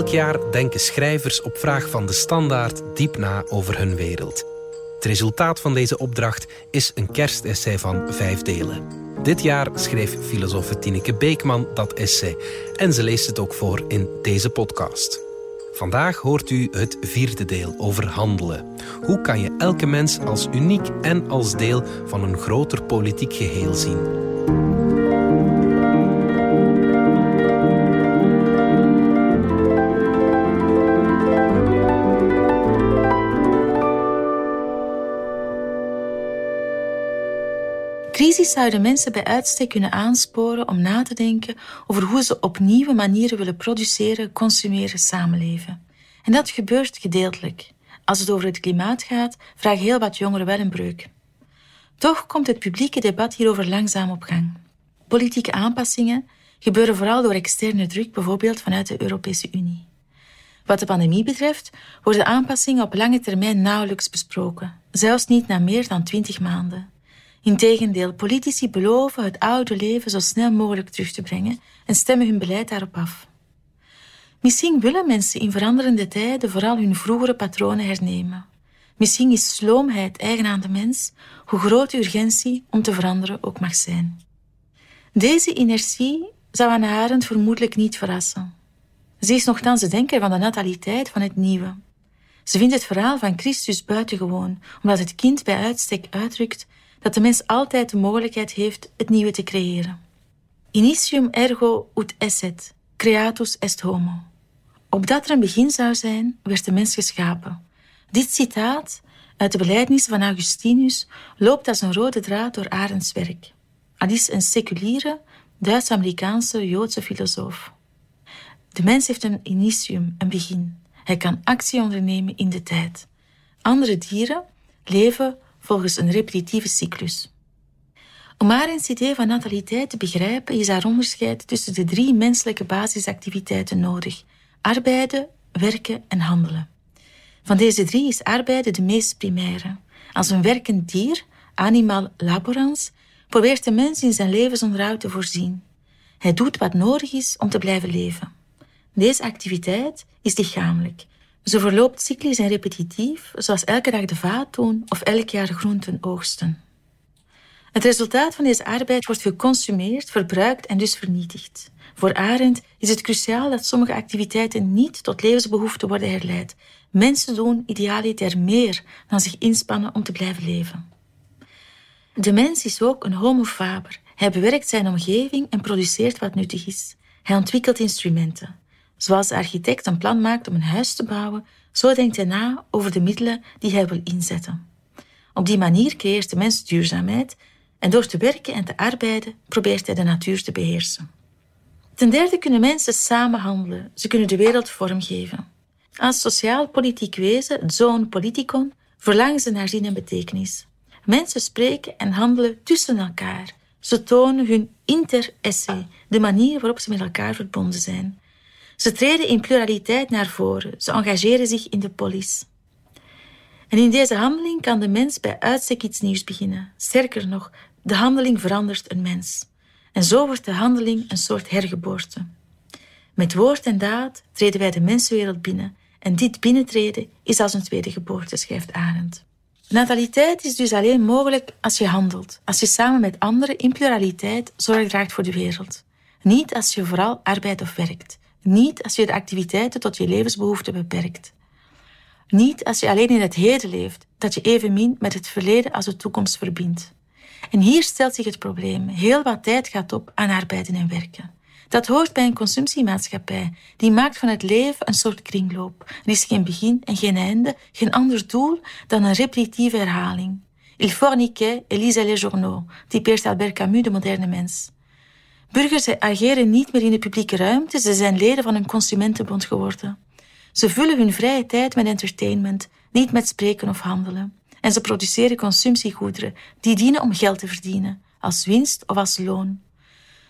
Elk jaar denken schrijvers op vraag van de standaard diep na over hun wereld. Het resultaat van deze opdracht is een kerstessay van vijf delen. Dit jaar schreef filosoof Tineke Beekman dat essay en ze leest het ook voor in deze podcast. Vandaag hoort u het vierde deel over handelen. Hoe kan je elke mens als uniek en als deel van een groter politiek geheel zien? Crisis zouden mensen bij uitstek kunnen aansporen om na te denken over hoe ze op nieuwe manieren willen produceren, consumeren, samenleven. En dat gebeurt gedeeltelijk. Als het over het klimaat gaat, vragen heel wat jongeren wel een breuk. Toch komt het publieke debat hierover langzaam op gang. Politieke aanpassingen gebeuren vooral door externe druk, bijvoorbeeld vanuit de Europese Unie. Wat de pandemie betreft, worden aanpassingen op lange termijn nauwelijks besproken, zelfs niet na meer dan twintig maanden. Integendeel, politici beloven het oude leven zo snel mogelijk terug te brengen en stemmen hun beleid daarop af. Misschien willen mensen in veranderende tijden vooral hun vroegere patronen hernemen. Misschien is sloomheid eigen aan de mens, hoe groot de urgentie om te veranderen ook mag zijn. Deze inertie zou aan Arendt vermoedelijk niet verrassen. Ze is nogthans de denker van de nataliteit van het nieuwe. Ze vindt het verhaal van Christus buitengewoon, omdat het kind bij uitstek uitdrukt dat de mens altijd de mogelijkheid heeft het nieuwe te creëren. Initium ergo ut esset, creatus est homo. Opdat er een begin zou zijn, werd de mens geschapen. Dit citaat uit de beleidnissen van Augustinus loopt als een rode draad door Arends werk. Hij is een seculiere, Duits-Amerikaanse Joodse filosoof. De mens heeft een initium, een begin. Hij kan actie ondernemen in de tijd. Andere dieren leven volgens een repetitieve cyclus. Om Arends idee van nataliteit te begrijpen, is haar onderscheid tussen de drie menselijke basisactiviteiten nodig: arbeiden, werken en handelen. Van deze drie is arbeiden de meest primaire. Als een werkend dier, animal laborans, probeert de mens in zijn levensonderhoud te voorzien. Hij doet wat nodig is om te blijven leven. Deze activiteit is lichamelijk ze verloopt cyclisch en repetitief, zoals elke dag de vaat doen of elk jaar groenten oogsten. Het resultaat van deze arbeid wordt geconsumeerd, verbruikt en dus vernietigd. Voor Arendt is het cruciaal dat sommige activiteiten niet tot levensbehoeften worden herleid. Mensen doen idealiter meer dan zich inspannen om te blijven leven. De mens is ook een homo faber. Hij bewerkt zijn omgeving en produceert wat nuttig is. Hij ontwikkelt instrumenten. Zoals de architect een plan maakt om een huis te bouwen, zo denkt hij na over de middelen die hij wil inzetten. Op die manier creëert de mens duurzaamheid en door te werken en te arbeiden probeert hij de natuur te beheersen. Ten derde kunnen mensen samen handelen. Ze kunnen de wereld vormgeven. Als sociaal-politiek wezen, het zoon politikon, verlangen ze naar zin en betekenis. Mensen spreken en handelen tussen elkaar. Ze tonen hun interesse, de manier waarop ze met elkaar verbonden zijn. Ze treden in pluraliteit naar voren. Ze engageren zich in de polis. En in deze handeling kan de mens bij uitstek iets nieuws beginnen. Sterker nog, de handeling verandert een mens. En zo wordt de handeling een soort hergeboorte. Met woord en daad treden wij de mensenwereld binnen. En dit binnentreden is als een tweede geboorte, schrijft Arendt. Nataliteit is dus alleen mogelijk als je handelt, als je samen met anderen in pluraliteit zorg draagt voor de wereld. Niet als je vooral arbeidt of werkt. Niet als je de activiteiten tot je levensbehoeften beperkt. Niet als je alleen in het heden leeft, dat je evenmin met het verleden als de toekomst verbindt. En hier stelt zich het probleem. Heel wat tijd gaat op aan arbeiden en werken. Dat hoort bij een consumptiemaatschappij. Die maakt van het leven een soort kringloop. Er is geen begin en geen einde, geen ander doel dan een repetitieve herhaling. Il forniquait et lisait les journaux, typeert Albert Camus de moderne mens. Burgers ageren niet meer in de publieke ruimte, ze zijn leden van een consumentenbond geworden. Ze vullen hun vrije tijd met entertainment, niet met spreken of handelen. En ze produceren consumptiegoederen die dienen om geld te verdienen, als winst of als loon.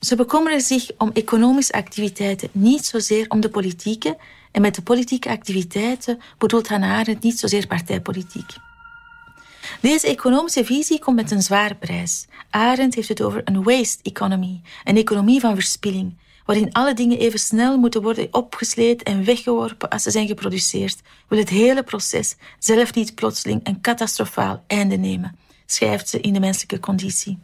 Ze bekommeren zich om economische activiteiten, niet zozeer om de politieke, en met de politieke activiteiten bedoelt Hannah Arendt niet zozeer partijpolitiek. Deze economische visie komt met een zware prijs. Arendt heeft het over een waste economy, een economie van verspilling, waarin alle dingen even snel moeten worden opgesleed en weggeworpen als ze zijn geproduceerd, wil het hele proces zelf niet plotseling een catastrofaal einde nemen, schrijft ze in de menselijke conditie.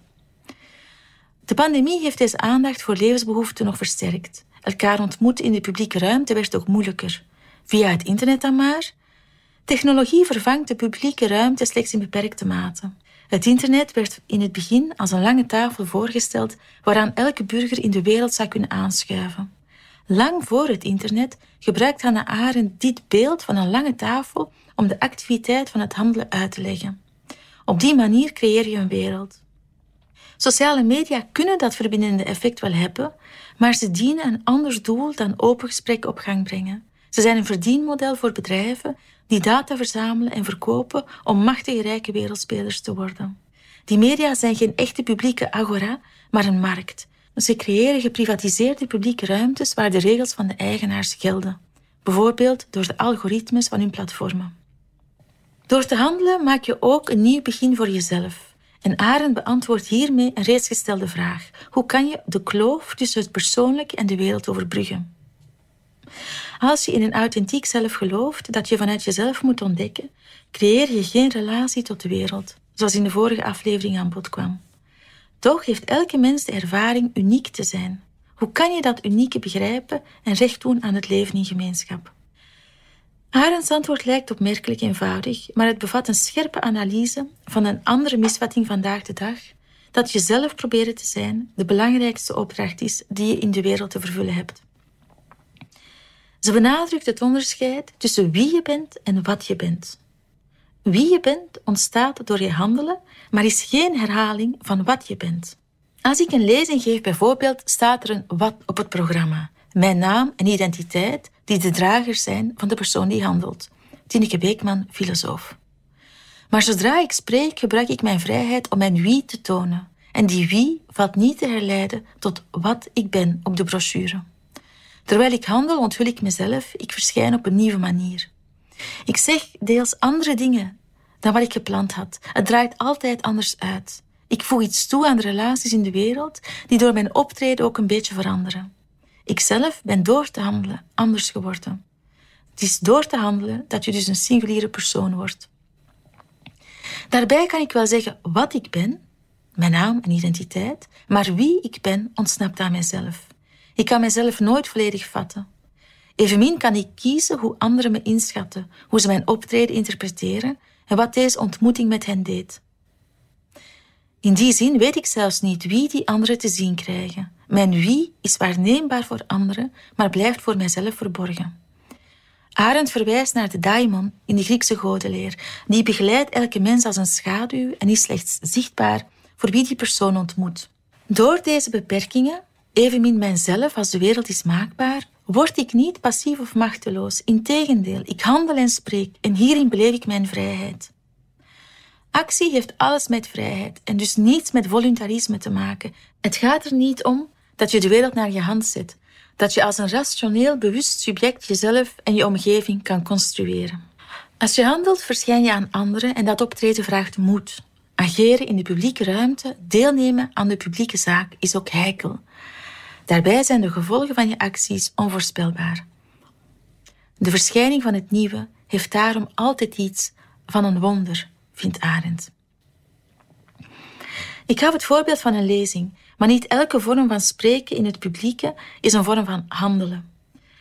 De pandemie heeft deze aandacht voor levensbehoeften nog versterkt. Elkaar ontmoeten in de publieke ruimte werd ook moeilijker. Via het internet dan maar. Technologie vervangt de publieke ruimte slechts in beperkte mate. Het internet werd in het begin als een lange tafel voorgesteld waaraan elke burger in de wereld zou kunnen aanschuiven. Lang voor het internet gebruikt Hannah Arendt dit beeld van een lange tafel om de activiteit van het handelen uit te leggen. Op die manier creëer je een wereld. Sociale media kunnen dat verbindende effect wel hebben, maar ze dienen een ander doel dan open gesprekken op gang brengen. Ze zijn een verdienmodel voor bedrijven die data verzamelen en verkopen om machtige rijke wereldspelers te worden. Die media zijn geen echte publieke agora, maar een markt. Ze creëren geprivatiseerde publieke ruimtes waar de regels van de eigenaars gelden, bijvoorbeeld door de algoritmes van hun platformen. Door te handelen maak je ook een nieuw begin voor jezelf. En Arend beantwoordt hiermee een reeds gestelde vraag: hoe kan je de kloof tussen het persoonlijke en de wereld overbruggen? Als je in een authentiek zelf gelooft dat je vanuit jezelf moet ontdekken, creëer je geen relatie tot de wereld, zoals in de vorige aflevering aan bod kwam. Toch heeft elke mens de ervaring uniek te zijn. Hoe kan je dat unieke begrijpen en recht doen aan het leven in gemeenschap? Arends antwoord lijkt opmerkelijk eenvoudig, maar het bevat een scherpe analyse van een andere misvatting vandaag de dag, dat jezelf proberen te zijn de belangrijkste opdracht is die je in de wereld te vervullen hebt. Ze benadrukt het onderscheid tussen wie je bent en wat je bent. Wie je bent ontstaat door je handelen, maar is geen herhaling van wat je bent. Als ik een lezing geef, bijvoorbeeld, staat er een wat op het programma. Mijn naam en identiteit, die de dragers zijn van de persoon die handelt. Tineke Beekman, filosoof. Maar zodra ik spreek, gebruik ik mijn vrijheid om mijn wie te tonen. En die wie valt niet te herleiden tot wat ik ben op de brochure. Terwijl ik handel, onthul ik mezelf, ik verschijn op een nieuwe manier. Ik zeg deels andere dingen dan wat ik gepland had. Het draait altijd anders uit. Ik voeg iets toe aan de relaties in de wereld die door mijn optreden ook een beetje veranderen. Ikzelf ben door te handelen anders geworden. Het is door te handelen dat je dus een singuliere persoon wordt. Daarbij kan ik wel zeggen wat ik ben, mijn naam en identiteit, maar wie ik ben ontsnapt aan mijzelf. Ik kan mezelf nooit volledig vatten. Evenmin kan ik kiezen hoe anderen me inschatten, hoe ze mijn optreden interpreteren en wat deze ontmoeting met hen deed. In die zin weet ik zelfs niet wie die anderen te zien krijgen. Mijn wie is waarneembaar voor anderen, maar blijft voor mijzelf verborgen. Arendt verwijst naar de daimon in de Griekse godenleer. Die begeleidt elke mens als een schaduw en is slechts zichtbaar voor wie die persoon ontmoet. Door deze beperkingen evenmin mijzelf als de wereld is maakbaar, word ik niet passief of machteloos. Integendeel, ik handel en spreek en hierin beleef ik mijn vrijheid. Actie heeft alles met vrijheid en dus niets met voluntarisme te maken. Het gaat er niet om dat je de wereld naar je hand zet, dat je als een rationeel, bewust subject jezelf en je omgeving kan construeren. Als je handelt, verschijn je aan anderen en dat optreden vraagt moed. Ageren in de publieke ruimte, deelnemen aan de publieke zaak is ook heikel. Daarbij zijn de gevolgen van je acties onvoorspelbaar. De verschijning van het nieuwe heeft daarom altijd iets van een wonder, vindt Arendt. Ik gaf het voorbeeld van een lezing, maar niet elke vorm van spreken in het publieke is een vorm van handelen.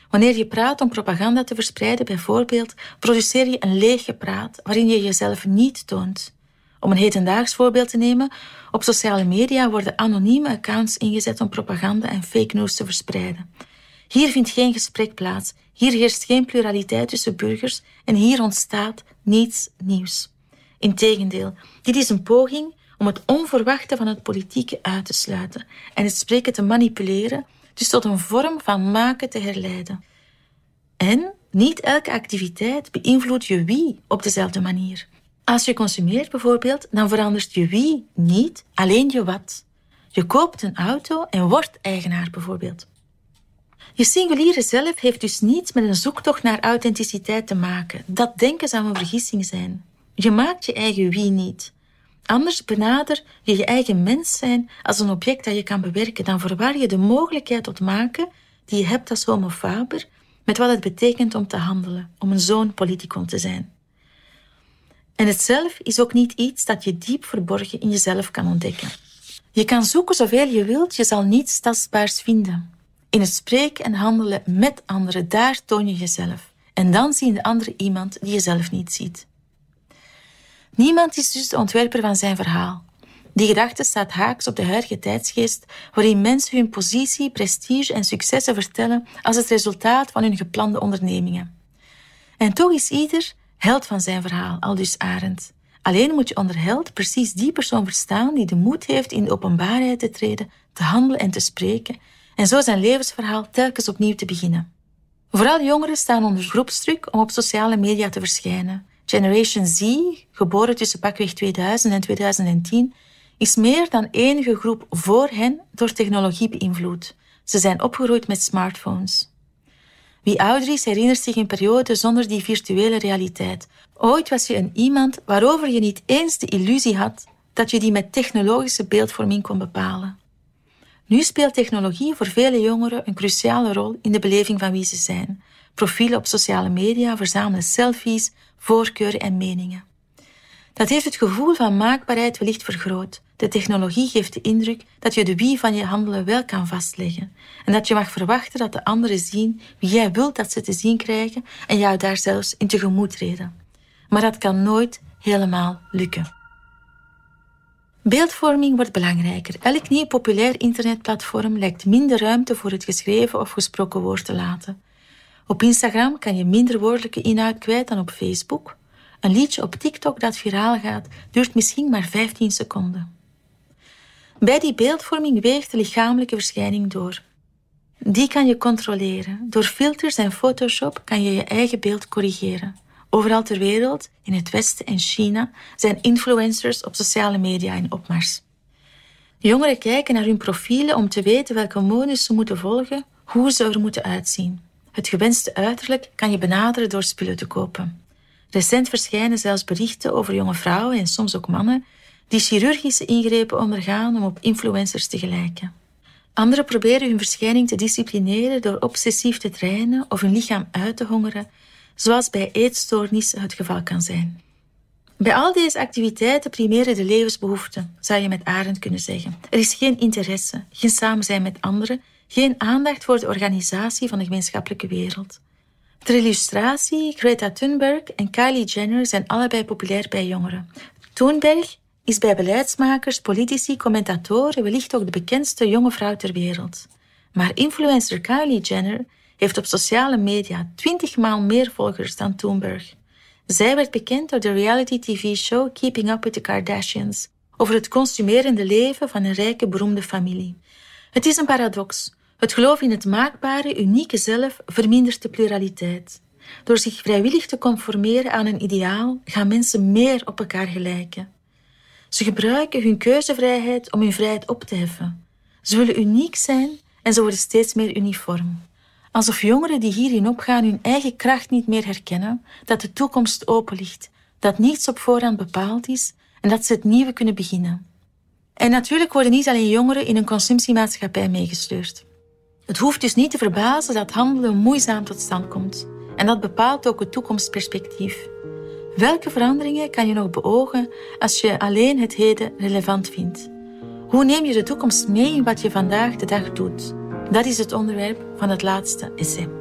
Wanneer je praat om propaganda te verspreiden, bijvoorbeeld, produceer je een leeg gepraat waarin je jezelf niet toont. Om een hedendaags voorbeeld te nemen, op sociale media worden anonieme accounts ingezet om propaganda en fake news te verspreiden. Hier vindt geen gesprek plaats, hier heerst geen pluraliteit tussen burgers en hier ontstaat niets nieuws. Integendeel, dit is een poging om het onverwachte van het politieke uit te sluiten en het spreken te manipuleren, dus tot een vorm van maken te herleiden. En niet elke activiteit beïnvloedt je wie op dezelfde manier. Als je consumeert bijvoorbeeld, dan verandert je wie niet, alleen je wat. Je koopt een auto en wordt eigenaar bijvoorbeeld. Je singuliere zelf heeft dus niets met een zoektocht naar authenticiteit te maken. Dat denken zou een vergissing zijn. Je maakt je eigen wie niet. Anders benader je je eigen mens zijn als een object dat je kan bewerken. Dan verwar je de mogelijkheid tot maken die je hebt als homo faber met wat het betekent om te handelen, om een zoon politicon te zijn. En het zelf is ook niet iets dat je diep verborgen in jezelf kan ontdekken. Je kan zoeken zoveel je wilt, je zal niets tastbaars vinden. In het spreken en handelen met anderen, daar toon je jezelf. En dan zien de anderen iemand die je zelf niet ziet. Niemand is dus de ontwerper van zijn verhaal. Die gedachte staat haaks op de huidige tijdsgeest, waarin mensen hun positie, prestige en successen vertellen als het resultaat van hun geplande ondernemingen. En toch is ieder held van zijn verhaal, al dus Arend. Alleen moet je onder held precies die persoon verstaan die de moed heeft in de openbaarheid te treden, te handelen en te spreken, en zo zijn levensverhaal telkens opnieuw te beginnen. Vooral jongeren staan onder groepsdruk om op sociale media te verschijnen. Generation Z, geboren tussen pakweg 2000 en 2010, is meer dan enige groep voor hen door technologie beïnvloed. Ze zijn opgegroeid met smartphones. Wie ouder is, herinnert zich een periode zonder die virtuele realiteit. Ooit was je een iemand waarover je niet eens de illusie had dat je die met technologische beeldvorming kon bepalen. Nu speelt technologie voor vele jongeren een cruciale rol in de beleving van wie ze zijn. Profielen op sociale media verzamelen selfies, voorkeuren en meningen. Dat heeft het gevoel van maakbaarheid wellicht vergroot. De technologie geeft de indruk dat je de wie van je handelen wel kan vastleggen en dat je mag verwachten dat de anderen zien wie jij wilt dat ze te zien krijgen en jou daar zelfs in tegemoet treden. Maar dat kan nooit helemaal lukken. Beeldvorming wordt belangrijker. Elk nieuw populair internetplatform lijkt minder ruimte voor het geschreven of gesproken woord te laten. Op Instagram kan je minder woordelijke inhoud kwijt dan op Facebook. Een liedje op TikTok dat viraal gaat, duurt misschien maar 15 seconden. Bij die beeldvorming weegt de lichamelijke verschijning door. Die kan je controleren. Door filters en Photoshop kan je je eigen beeld corrigeren. Overal ter wereld, in het Westen en China, zijn influencers op sociale media in opmars. Jongeren kijken naar hun profielen om te weten welke modes ze moeten volgen, hoe ze er moeten uitzien. Het gewenste uiterlijk kan je benaderen door spullen te kopen. Recent verschijnen zelfs berichten over jonge vrouwen en soms ook mannen die chirurgische ingrepen ondergaan om op influencers te gelijken. Anderen proberen hun verschijning te disciplineren door obsessief te trainen of hun lichaam uit te hongeren, zoals bij eetstoornissen het geval kan zijn. Bij al deze activiteiten primeren de levensbehoeften, zou je met Arend kunnen zeggen. Er is geen interesse, geen samenzijn met anderen, geen aandacht voor de organisatie van de gemeenschappelijke wereld. Ter illustratie, Greta Thunberg en Kylie Jenner zijn allebei populair bij jongeren. Thunberg is bij beleidsmakers, politici, commentatoren wellicht ook de bekendste jonge vrouw ter wereld. Maar influencer Kylie Jenner heeft op sociale media twintig maal meer volgers dan Thunberg. Zij werd bekend door de reality-tv-show Keeping Up with the Kardashians over het consumerende leven van een rijke, beroemde familie. Het is een paradox. Het geloof in het maakbare, unieke zelf vermindert de pluraliteit. Door zich vrijwillig te conformeren aan een ideaal gaan mensen meer op elkaar gelijken. Ze gebruiken hun keuzevrijheid om hun vrijheid op te heffen. Ze willen uniek zijn en ze worden steeds meer uniform. Alsof jongeren die hierin opgaan hun eigen kracht niet meer herkennen, dat de toekomst open ligt, dat niets op voorhand bepaald is en dat ze het nieuwe kunnen beginnen. En natuurlijk worden niet alleen jongeren in een consumptiemaatschappij meegesleurd. Het hoeft dus niet te verbazen dat handelen moeizaam tot stand komt. En dat bepaalt ook het toekomstperspectief. Welke veranderingen kan je nog beogen als je alleen het heden relevant vindt? Hoe neem je de toekomst mee in wat je vandaag de dag doet? Dat is het onderwerp van het laatste essay.